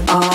you are.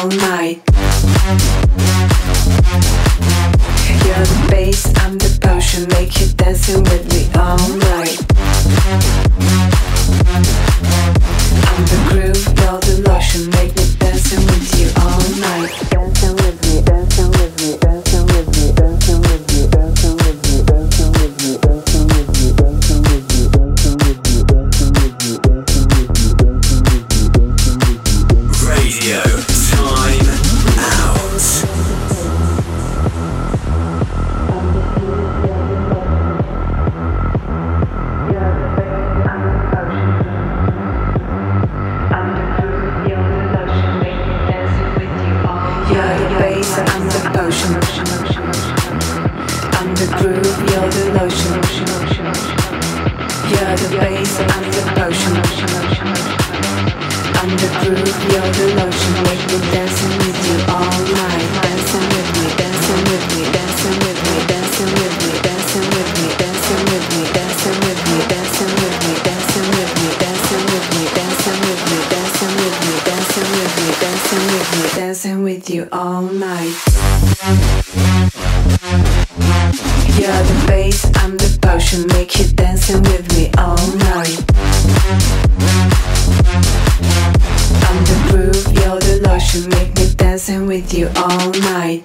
You're the bass and the potion. and the groove, you're the lotion. Dancing with me all night. Dancing with me, dancing with me, dancing with me, dancing with me, dancing with me, dancing with me, dancing with me, dancing with me, dancing with me, dancing with me, dancing with me, dancing with you all night. You're the make you dancing with me all night. I'm the groove, you're the lotion, make me dancing with you all night.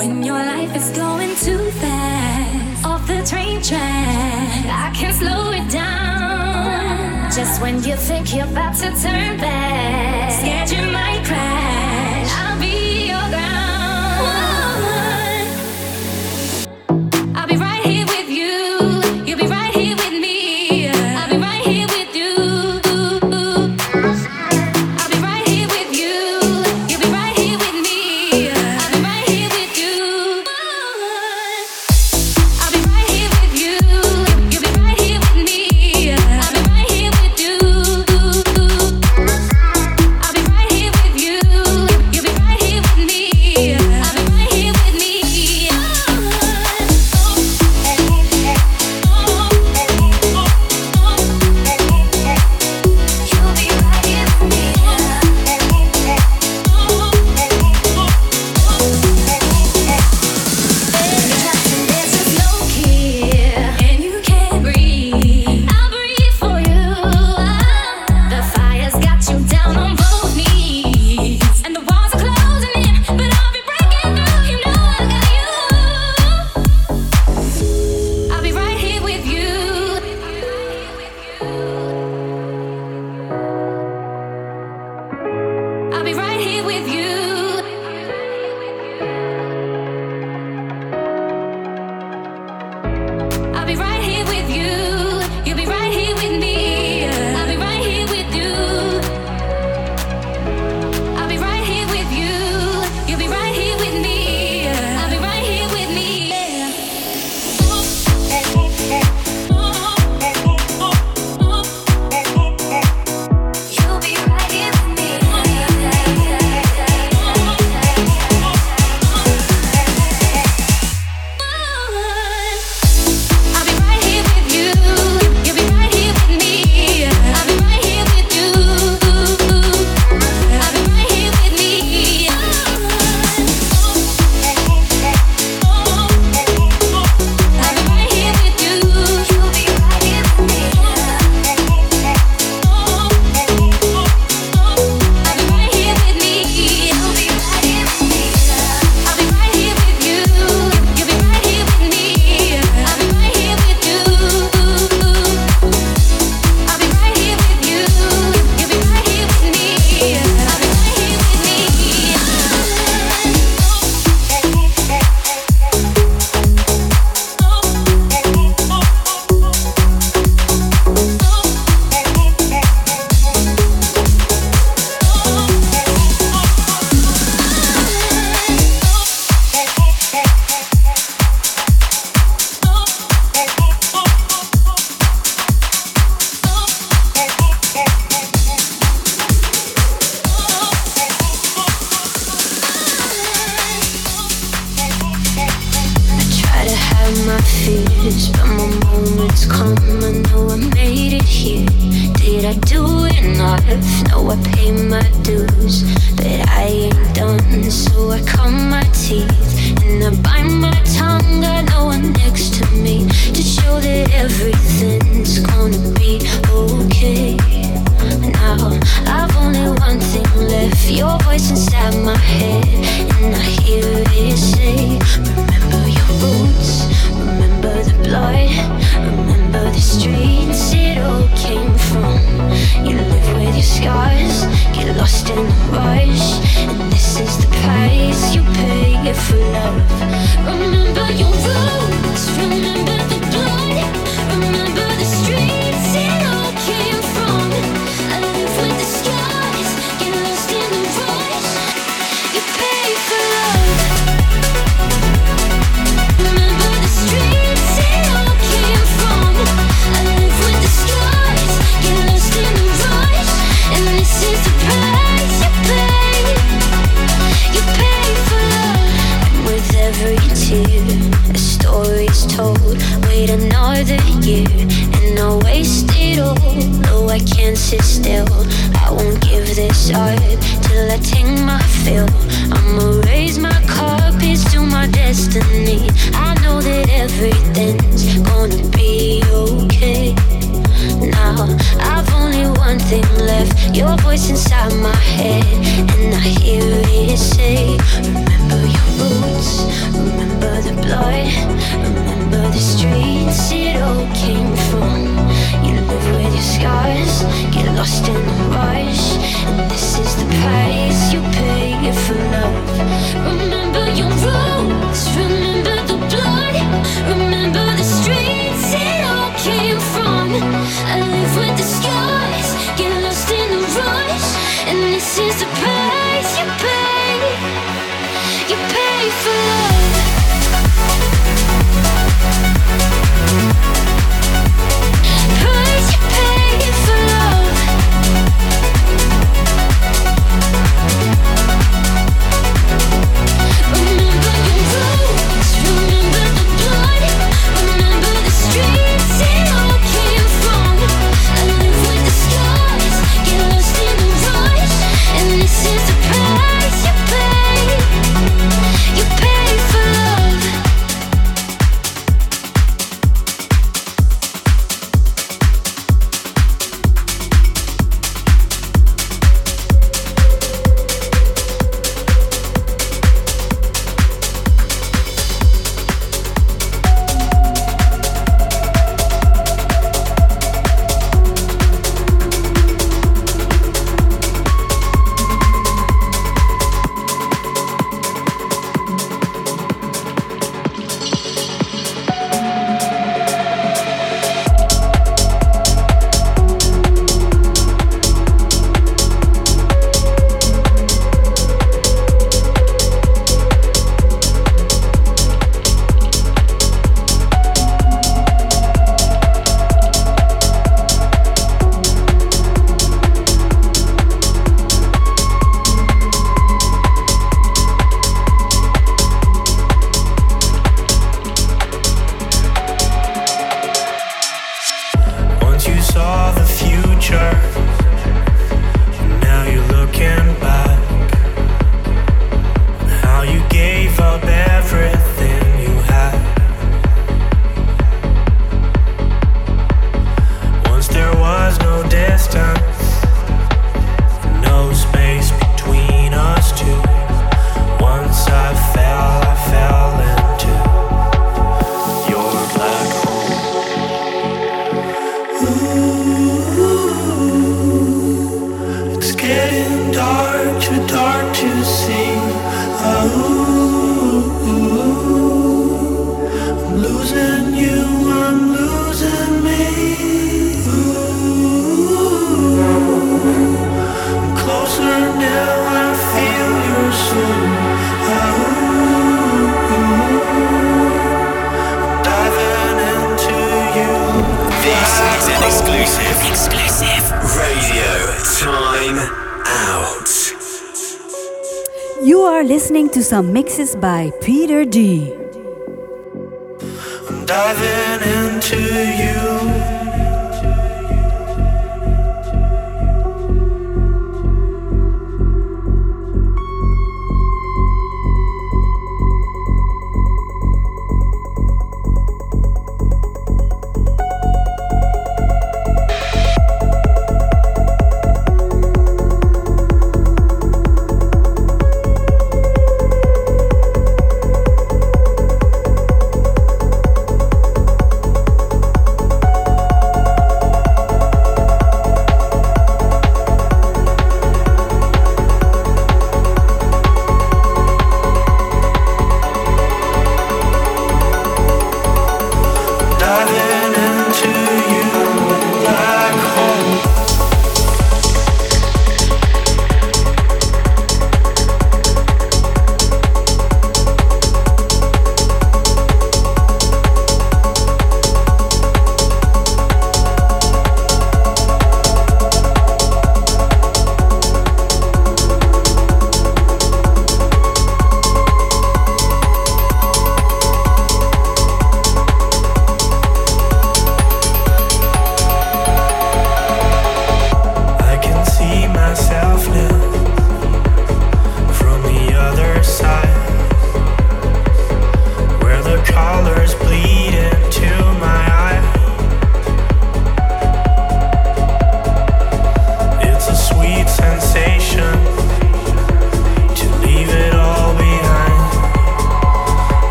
When your life is going too fast, off the train track, I can slow it down. Just when you think you're about to turn back, scared you might. Some mixes by Peter D.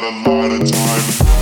got a lot of time.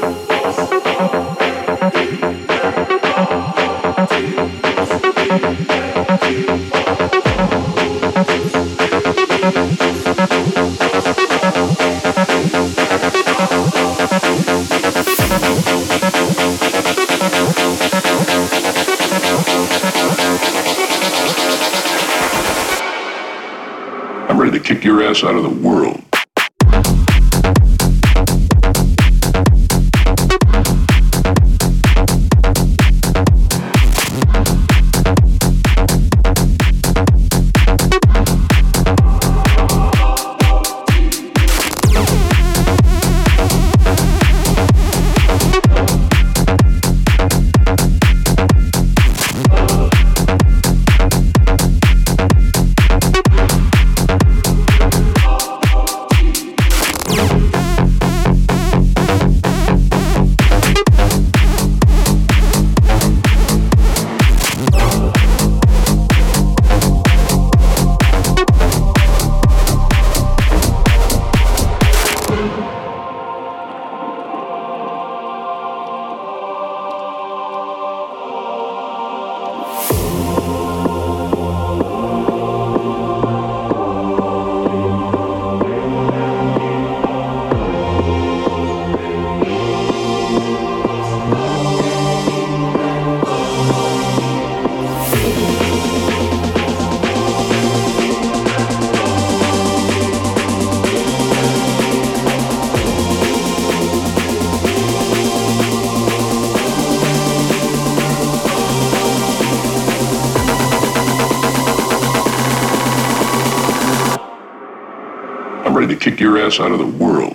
out of the world. Kick your ass out of the world.